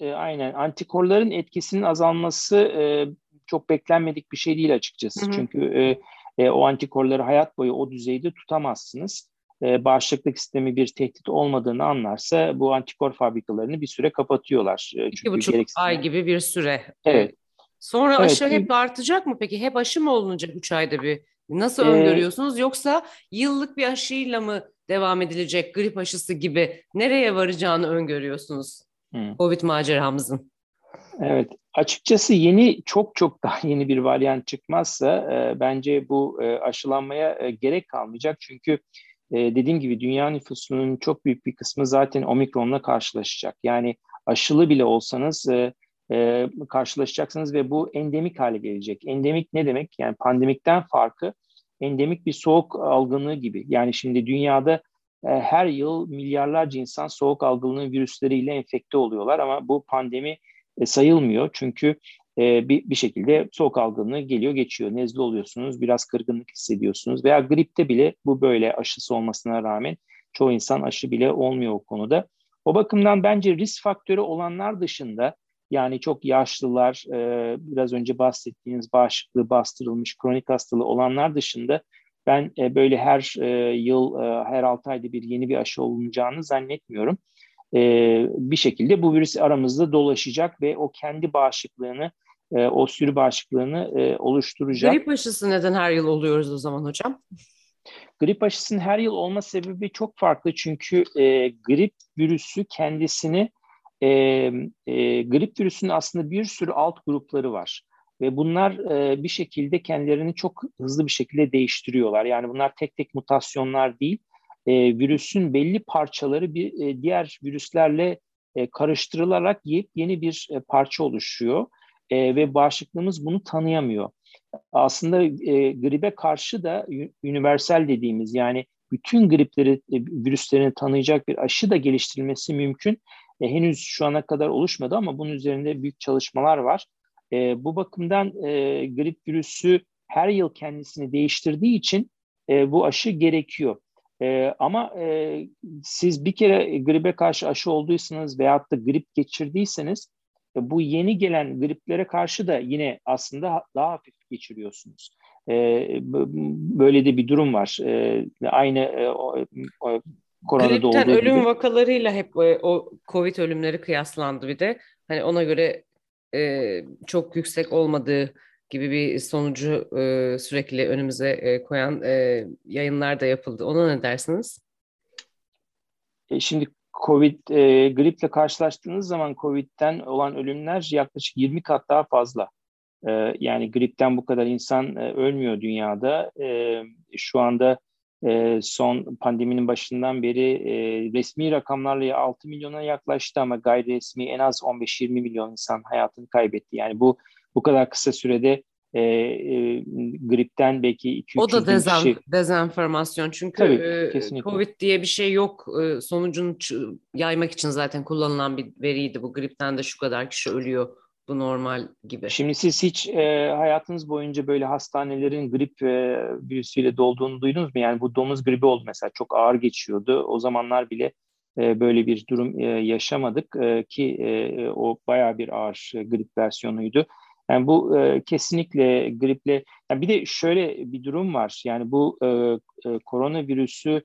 e, aynen antikorların etkisinin azalması e, çok beklenmedik bir şey değil açıkçası. Hı hı. Çünkü e, e, o antikorları hayat boyu o düzeyde tutamazsınız. E, bağışıklık sistemi bir tehdit olmadığını anlarsa bu antikor fabrikalarını bir süre kapatıyorlar. E, İki buçuk ay gibi bir süre. Evet. Sonra evet. aşı hep artacak mı peki? Hep aşı mı olunacak üç ayda bir? Nasıl ee, öngörüyorsunuz? Yoksa yıllık bir aşıyla mı devam edilecek grip aşısı gibi nereye varacağını öngörüyorsunuz? Hmm. Covid maceramızın. Evet, açıkçası yeni çok çok daha yeni bir varyant çıkmazsa e, bence bu e, aşılanmaya e, gerek kalmayacak. Çünkü e, dediğim gibi dünya nüfusunun çok büyük bir kısmı zaten omikronla karşılaşacak. Yani aşılı bile olsanız e, e, karşılaşacaksınız ve bu endemik hale gelecek. Endemik ne demek? Yani pandemikten farkı endemik bir soğuk algınlığı gibi. Yani şimdi dünyada her yıl milyarlarca insan soğuk algınlığı virüsleriyle enfekte oluyorlar ama bu pandemi e, sayılmıyor. Çünkü e, bir, bir şekilde soğuk algınlığı geliyor geçiyor. Nezle oluyorsunuz, biraz kırgınlık hissediyorsunuz veya gripte bile bu böyle aşısı olmasına rağmen çoğu insan aşı bile olmuyor o konuda. O bakımdan bence risk faktörü olanlar dışında yani çok yaşlılar, e, biraz önce bahsettiğiniz bağışıklığı bastırılmış kronik hastalığı olanlar dışında ben e, böyle her e, yıl, e, her 6 ayda bir yeni bir aşı olunacağını zannetmiyorum. E, bir şekilde bu virüs aramızda dolaşacak ve o kendi bağışıklığını, e, o sürü bağışıklığını e, oluşturacak. Grip aşısı neden her yıl oluyoruz o zaman hocam? Grip aşısının her yıl olma sebebi çok farklı çünkü e, grip virüsü kendisini e, e, grip virüsünün aslında bir sürü alt grupları var. Ve bunlar e, bir şekilde kendilerini çok hızlı bir şekilde değiştiriyorlar. Yani bunlar tek tek mutasyonlar değil, e, virüsün belli parçaları bir e, diğer virüslerle e, karıştırılarak yeni bir e, parça oluşuyor. E, ve bağışıklığımız bunu tanıyamıyor. Aslında e, gribe karşı da universal dediğimiz yani bütün gripleri, e, virüslerini tanıyacak bir aşı da geliştirilmesi mümkün. E, henüz şu ana kadar oluşmadı ama bunun üzerinde büyük çalışmalar var. E, bu bakımdan e, grip virüsü her yıl kendisini değiştirdiği için e, bu aşı gerekiyor. E, ama e, siz bir kere gribe karşı aşı olduysanız veyahut da grip geçirdiyseniz e, bu yeni gelen griplere karşı da yine aslında daha hafif geçiriyorsunuz. E, böyle de bir durum var. E, aynı e, o, o, koronada Gripten olduğu ölüm gibi. vakalarıyla hep e, o Covid ölümleri kıyaslandı bir de. Hani ona göre e, çok yüksek olmadığı gibi bir sonucu e, sürekli önümüze e, koyan e, yayınlar da yapıldı. Ona ne dersiniz? E, şimdi Covid e, griple karşılaştığınız zaman Covid'den olan ölümler yaklaşık 20 kat daha fazla. E, yani gripten bu kadar insan e, ölmüyor dünyada. E, şu anda e, son pandeminin başından beri e, resmi rakamlarla 6 milyona yaklaştı ama gayri resmi en az 15-20 milyon insan hayatını kaybetti. Yani bu bu kadar kısa sürede e, e, gripten belki 2-3 O da dezen, kişi... dezenformasyon çünkü Tabii, e, Covid diye bir şey yok. E, sonucunu yaymak için zaten kullanılan bir veriydi. Bu gripten de şu kadar kişi ölüyor bu normal gibi. Şimdi siz hiç e, hayatınız boyunca böyle hastanelerin grip e, virüsüyle dolduğunu duydunuz mu? Yani bu domuz gribi oldu mesela çok ağır geçiyordu. O zamanlar bile e, böyle bir durum e, yaşamadık e, ki e, o bayağı bir ağır e, grip versiyonuydu. Yani bu e, kesinlikle griple. Yani bir de şöyle bir durum var. Yani bu e, e, koronavirüsü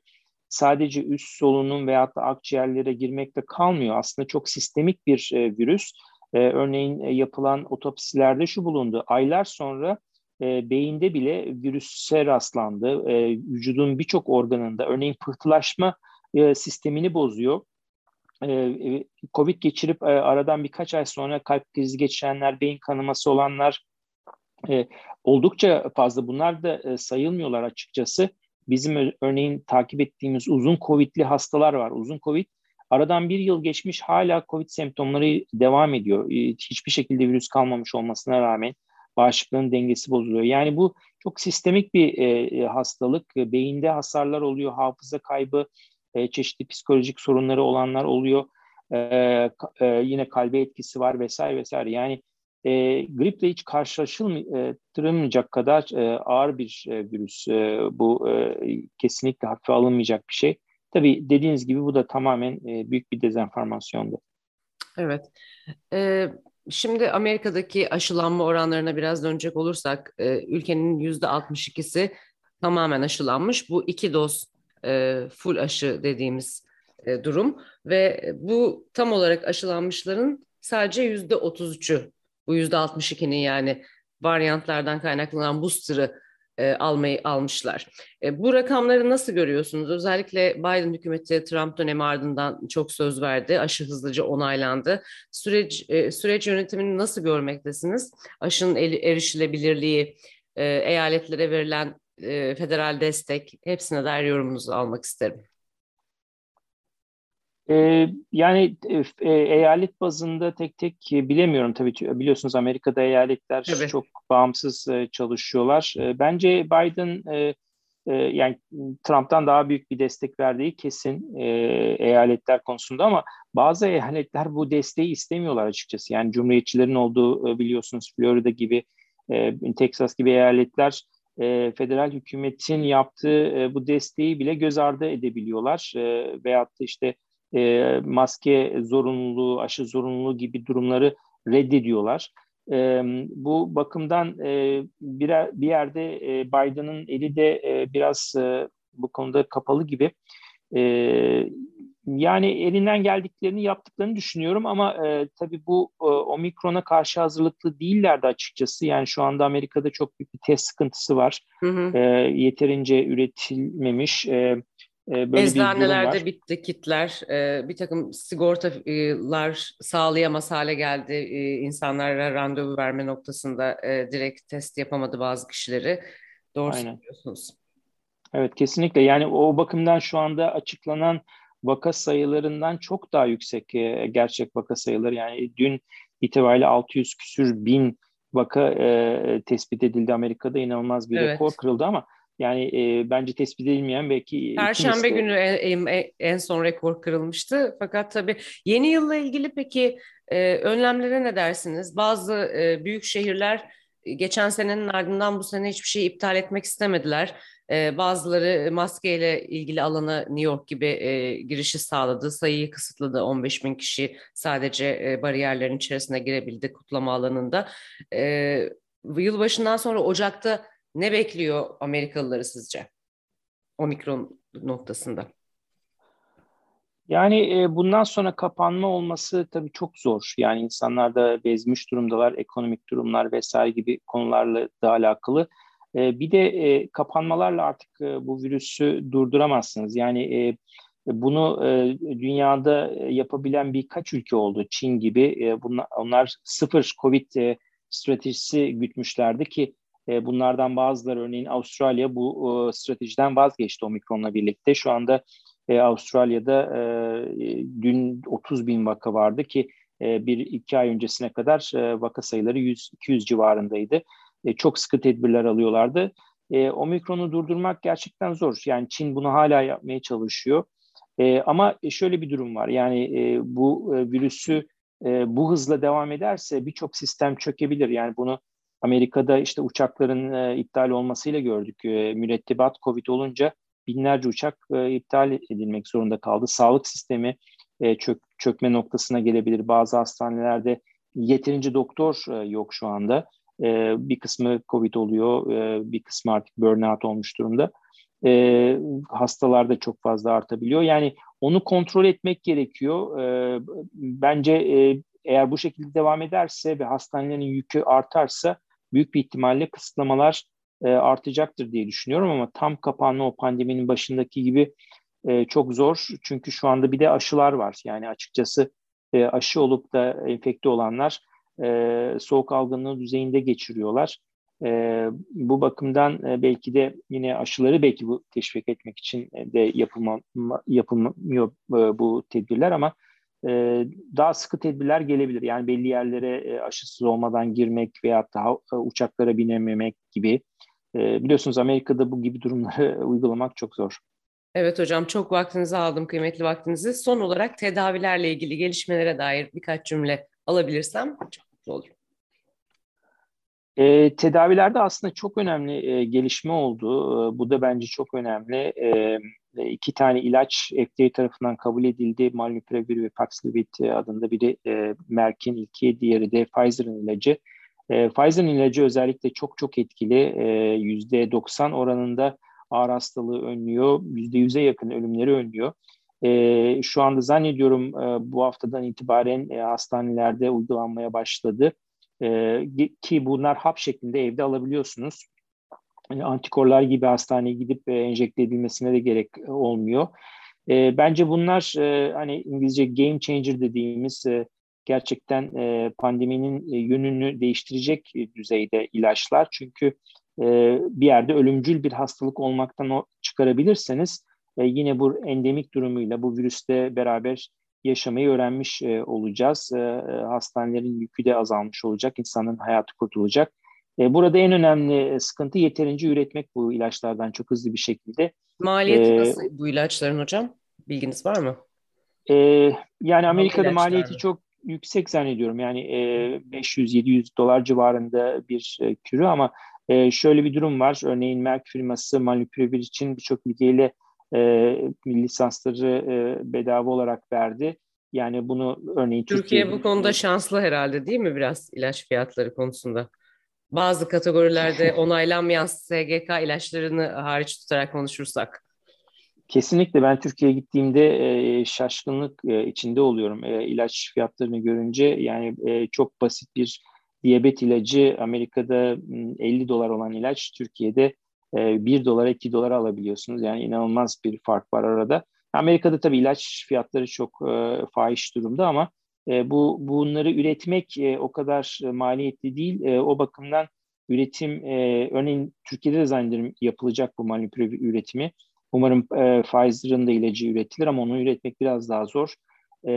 sadece üst solunum veyahut da akciğerlere girmekte kalmıyor. Aslında çok sistemik bir e, virüs e, örneğin e, yapılan otopsilerde şu bulundu. Aylar sonra e, beyinde bile virüse rastlandı. E, vücudun birçok organında örneğin pıhtılaşma e, sistemini bozuyor. E, e Covid geçirip e, aradan birkaç ay sonra kalp krizi geçirenler, beyin kanaması olanlar e, oldukça fazla. Bunlar da e, sayılmıyorlar açıkçası bizim örneğin takip ettiğimiz uzun COVID'li hastalar var. Uzun COVID aradan bir yıl geçmiş hala COVID semptomları devam ediyor. Hiçbir şekilde virüs kalmamış olmasına rağmen bağışıklığın dengesi bozuluyor. Yani bu çok sistemik bir e, hastalık. Beyinde hasarlar oluyor, hafıza kaybı, e, çeşitli psikolojik sorunları olanlar oluyor. E, e, yine kalbe etkisi var vesaire vesaire. Yani e, griple hiç karşılaşılmayacak kadar e, ağır bir e, virüs. E, bu e, kesinlikle hafife alınmayacak bir şey. Tabii dediğiniz gibi bu da tamamen e, büyük bir dezenformasyondu. Evet. Ee, şimdi Amerika'daki aşılanma oranlarına biraz dönecek olursak e, ülkenin yüzde 62'si tamamen aşılanmış. Bu iki doz e, full aşı dediğimiz durum ve bu tam olarak aşılanmışların sadece yüzde 33'ü bu yüzde 62'nin yani varyantlardan kaynaklanan booster'ı e, almayı almışlar. E, bu rakamları nasıl görüyorsunuz? Özellikle Biden hükümeti Trump dönemi ardından çok söz verdi. Aşı hızlıca onaylandı. Süreç e, süreç yönetimini nasıl görmektesiniz? Aşının erişilebilirliği, e, eyaletlere verilen e, federal destek hepsine dair yorumunuzu almak isterim. Ee, yani e, e, eyalet bazında tek tek e, bilemiyorum tabii biliyorsunuz Amerika'da eyaletler evet. çok bağımsız e, çalışıyorlar. E, bence Biden e, e, yani Trump'tan daha büyük bir destek verdiği kesin e, eyaletler konusunda ama bazı eyaletler bu desteği istemiyorlar açıkçası. Yani cumhuriyetçilerin olduğu e, biliyorsunuz Florida gibi, e, Texas gibi eyaletler e, federal hükümetin yaptığı e, bu desteği bile göz ardı edebiliyorlar e, veyahut da işte e, maske zorunluluğu, aşı zorunluluğu gibi durumları reddediyorlar. E, bu bakımdan e, bir, bir yerde e, Biden'ın eli de e, biraz e, bu konuda kapalı gibi. E, yani elinden geldiklerini yaptıklarını düşünüyorum ama e, tabii bu e, omikrona karşı hazırlıklı değillerdi açıkçası. Yani şu anda Amerika'da çok büyük bir test sıkıntısı var. Hı hı. E, yeterince üretilmemiş. E, böyle Eczanelerde bitti kitler, ee, bir takım sigortalar sağlayamaz hale geldi. Ee, insanlara randevu verme noktasında e, direkt test yapamadı bazı kişileri. Doğru Aynen. söylüyorsunuz. Evet kesinlikle yani o bakımdan şu anda açıklanan vaka sayılarından çok daha yüksek e, gerçek vaka sayıları. Yani dün itibariyle 600 küsür bin vaka e, tespit edildi Amerika'da inanılmaz bir evet. rekor kırıldı ama yani e, bence tespit edilmeyen belki... Perşembe günü en, en, son rekor kırılmıştı. Fakat tabii yeni yılla ilgili peki e, önlemlere ne dersiniz? Bazı e, büyük şehirler geçen senenin ardından bu sene hiçbir şey iptal etmek istemediler. E, bazıları maskeyle ilgili alana New York gibi e, girişi sağladı. Sayıyı kısıtladı. 15 bin kişi sadece e, bariyerlerin içerisine girebildi kutlama alanında. E, yılbaşından sonra Ocak'ta ne bekliyor Amerikalıları sizce? Omikron noktasında. Yani e, bundan sonra kapanma olması tabii çok zor. Yani insanlar da bezmiş durumdalar, ekonomik durumlar vesaire gibi konularla da alakalı. E, bir de e, kapanmalarla artık bu virüsü durduramazsınız. Yani bunu dünyada yapabilen birkaç ülke oldu. Çin gibi. Bunlar, onlar sıfır Covid stratejisi gütmüşlerdi ki e, bunlardan bazıları örneğin Avustralya bu e, stratejiden vazgeçti omikronla birlikte. Şu anda e, Avustralya'da dün 30 bin vaka vardı ki bir iki ay öncesine kadar vaka sayıları 100-200 civarındaydı. çok sıkı tedbirler alıyorlardı. omikronu durdurmak gerçekten zor. Yani Çin bunu hala yapmaya çalışıyor. ama şöyle bir durum var. Yani bu virüsü bu hızla devam ederse birçok sistem çökebilir. Yani bunu Amerika'da işte uçakların e, iptal olmasıyla gördük. E, mürettebat Covid olunca binlerce uçak e, iptal edilmek zorunda kaldı. Sağlık sistemi e, çök, çökme noktasına gelebilir. Bazı hastanelerde yeterince doktor e, yok şu anda. E, bir kısmı Covid oluyor, e, bir kısmı artık burnout olmuş durumda. E, hastalar da çok fazla artabiliyor. Yani onu kontrol etmek gerekiyor. E, bence e, eğer bu şekilde devam ederse ve hastanelerin yükü artarsa büyük bir ihtimalle kısıtlamalar e, artacaktır diye düşünüyorum ama tam kapanma o pandeminin başındaki gibi e, çok zor. Çünkü şu anda bir de aşılar var. Yani açıkçası e, aşı olup da enfekte olanlar e, soğuk algınlığı düzeyinde geçiriyorlar. E, bu bakımdan e, belki de yine aşıları belki bu teşvik etmek için de yapılma, yapılmıyor e, bu tedbirler ama e, daha sıkı tedbirler gelebilir. Yani belli yerlere e, aşısız olmadan girmek veya daha e, uçaklara binememek gibi. E, biliyorsunuz Amerika'da bu gibi durumları uygulamak çok zor. Evet hocam çok vaktinizi aldım kıymetli vaktinizi. Son olarak tedavilerle ilgili gelişmelere dair birkaç cümle alabilirsem çok mutlu olurum. E, tedavilerde aslında çok önemli e, gelişme oldu. E, bu da bence çok önemli. E, iki tane ilaç FDA tarafından kabul edildi. Molnupiravir ve Paxlovid adında biri e, Merck'in ilki, diğeri de Pfizer'ın ilacı. E, Pfizer'ın ilacı özellikle çok çok etkili. E, %90 oranında ağır hastalığı önlüyor. %100'e yakın ölümleri önlüyor. E, şu anda zannediyorum e, bu haftadan itibaren e, hastanelerde uygulanmaya başladı. E, ki bunlar hap şeklinde evde alabiliyorsunuz. Yani antikorlar gibi hastaneye gidip e, enjekte edilmesine de gerek olmuyor. E, bence bunlar e, hani İngilizce game changer dediğimiz e, gerçekten e, pandeminin e, yönünü değiştirecek düzeyde ilaçlar. Çünkü e, bir yerde ölümcül bir hastalık olmaktan çıkarabilirseniz e, yine bu endemik durumuyla bu virüste beraber yaşamayı öğrenmiş e, olacağız. E, e, hastanelerin yükü de azalmış olacak, insanın hayatı kurtulacak. E, burada en önemli sıkıntı yeterince üretmek bu ilaçlardan çok hızlı bir şekilde. Maliyeti ee, nasıl bu ilaçların hocam? Bilginiz var mı? E, yani Amerika'da maliyeti çok yüksek zannediyorum. Yani e, 500-700 dolar civarında bir e, kürü ama e, şöyle bir durum var. Örneğin Merck firması Molnupiravir için birçok ülkeyle e, lisansları e, bedava olarak verdi. Yani bunu örneğin Türkiye, Türkiye bu konuda şanslı herhalde değil mi biraz ilaç fiyatları konusunda? Bazı kategorilerde onaylanmayan SGK ilaçlarını hariç tutarak konuşursak. Kesinlikle ben Türkiye'ye gittiğimde e, şaşkınlık e, içinde oluyorum e, ilaç fiyatlarını görünce. Yani e, çok basit bir diyabet ilacı Amerika'da 50 dolar olan ilaç Türkiye'de e, 1 dolara 2 dolara alabiliyorsunuz. Yani inanılmaz bir fark var arada. Amerika'da tabii ilaç fiyatları çok e, fahiş durumda ama e, bu bunları üretmek e, o kadar maliyetli değil. E, o bakımdan üretim e, örneğin Türkiye'de de zannederim yapılacak bu manipülatif üretimi. Umarım e, Pfizer'ın da ilacı üretilir ama onu üretmek biraz daha zor. E,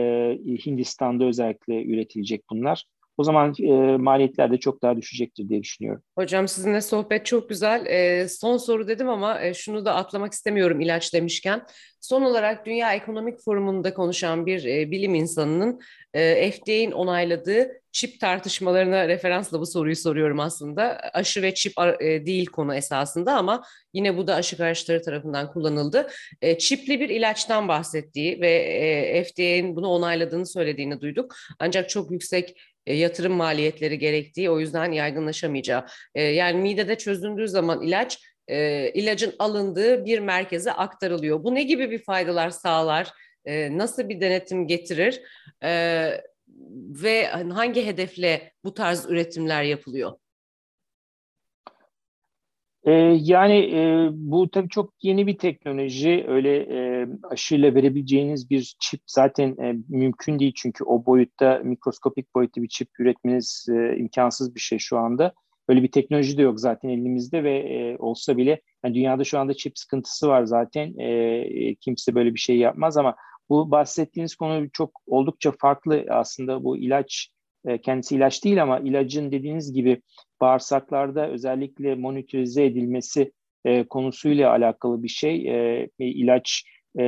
Hindistan'da özellikle üretilecek bunlar. O zaman e, maliyetler de çok daha düşecektir diye düşünüyorum. Hocam sizinle sohbet çok güzel. E, son soru dedim ama e, şunu da atlamak istemiyorum ilaç demişken. Son olarak Dünya Ekonomik Forumu'nda konuşan bir e, bilim insanının e, FDA'nin onayladığı çip tartışmalarına referansla bu soruyu soruyorum aslında. Aşı ve çip e, değil konu esasında ama yine bu da aşı karşıtları tarafından kullanıldı. E, çipli bir ilaçtan bahsettiği ve e, FDA'nin bunu onayladığını söylediğini duyduk. Ancak çok yüksek e, yatırım maliyetleri gerektiği o yüzden yaygınlaşamayacağı. E, yani midede çözüldüğü zaman ilaç e, ilacın alındığı bir merkeze aktarılıyor. Bu ne gibi bir faydalar sağlar? Nasıl bir denetim getirir? Ve hangi hedefle bu tarz üretimler yapılıyor? Ee, yani e, bu tabii çok yeni bir teknoloji. Öyle e, aşıyla verebileceğiniz bir çip zaten e, mümkün değil. Çünkü o boyutta mikroskopik boyutta bir çip üretmeniz e, imkansız bir şey şu anda. Öyle bir teknoloji de yok zaten elimizde ve e, olsa bile yani dünyada şu anda çip sıkıntısı var zaten. E, e, kimse böyle bir şey yapmaz ama bu bahsettiğiniz konu çok oldukça farklı aslında bu ilaç e, kendisi ilaç değil ama ilacın dediğiniz gibi bağırsaklarda özellikle monitörize edilmesi e, konusuyla alakalı bir şey. E, ilaç e,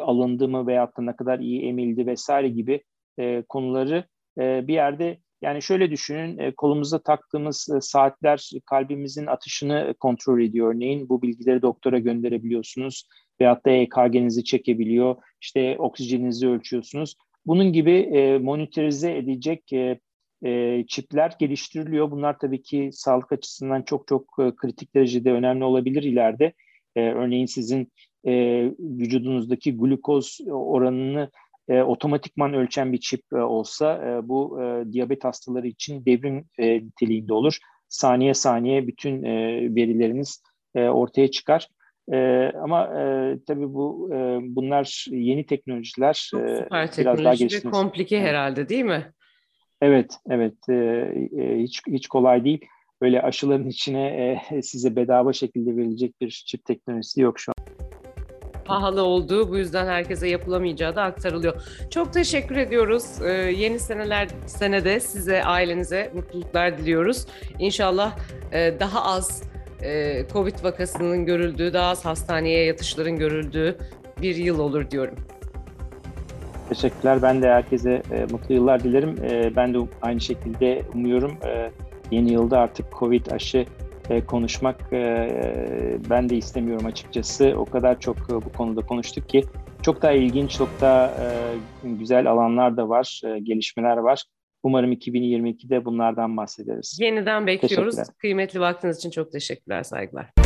alındı mı veyahut da ne kadar iyi emildi vesaire gibi e, konuları e, bir yerde yani şöyle düşünün e, kolumuzda taktığımız e, saatler kalbimizin atışını kontrol ediyor örneğin. Bu bilgileri doktora gönderebiliyorsunuz veyahut da EKG'nizi çekebiliyor. İşte oksijeninizi ölçüyorsunuz. Bunun gibi e, monitörize edecek e, e, çipler geliştiriliyor. Bunlar tabii ki sağlık açısından çok çok e, kritik derecede önemli olabilir ileride. E, örneğin sizin e, vücudunuzdaki glukoz oranını e, otomatikman ölçen bir çip e, olsa e, bu e, diyabet hastaları için devrim e, niteliğinde olur. Saniye saniye bütün e, verileriniz e, ortaya çıkar. E, ama e, tabii bu e, bunlar yeni teknolojiler. E, Süper biraz daha geliştirmesi. komplike herhalde değil mi? Evet, evet. E, e, hiç hiç kolay değil. öyle aşıların içine e, size bedava şekilde verilecek bir çip teknolojisi yok şu an pahalı olduğu bu yüzden herkese yapılamayacağı da aktarılıyor. Çok teşekkür ediyoruz. Ee, yeni seneler senede size ailenize mutluluklar diliyoruz. İnşallah e, daha az Covid vakasının görüldüğü, daha az hastaneye yatışların görüldüğü bir yıl olur diyorum. Teşekkürler. Ben de herkese e, mutlu yıllar dilerim. E, ben de aynı şekilde umuyorum. E, yeni yılda artık Covid aşı e, konuşmak e, ben de istemiyorum açıkçası. O kadar çok e, bu konuda konuştuk ki çok daha ilginç, çok daha e, güzel alanlar da var, e, gelişmeler var. Umarım 2022'de bunlardan bahsederiz. Yeniden bekliyoruz. Kıymetli vaktiniz için çok teşekkürler, saygılar.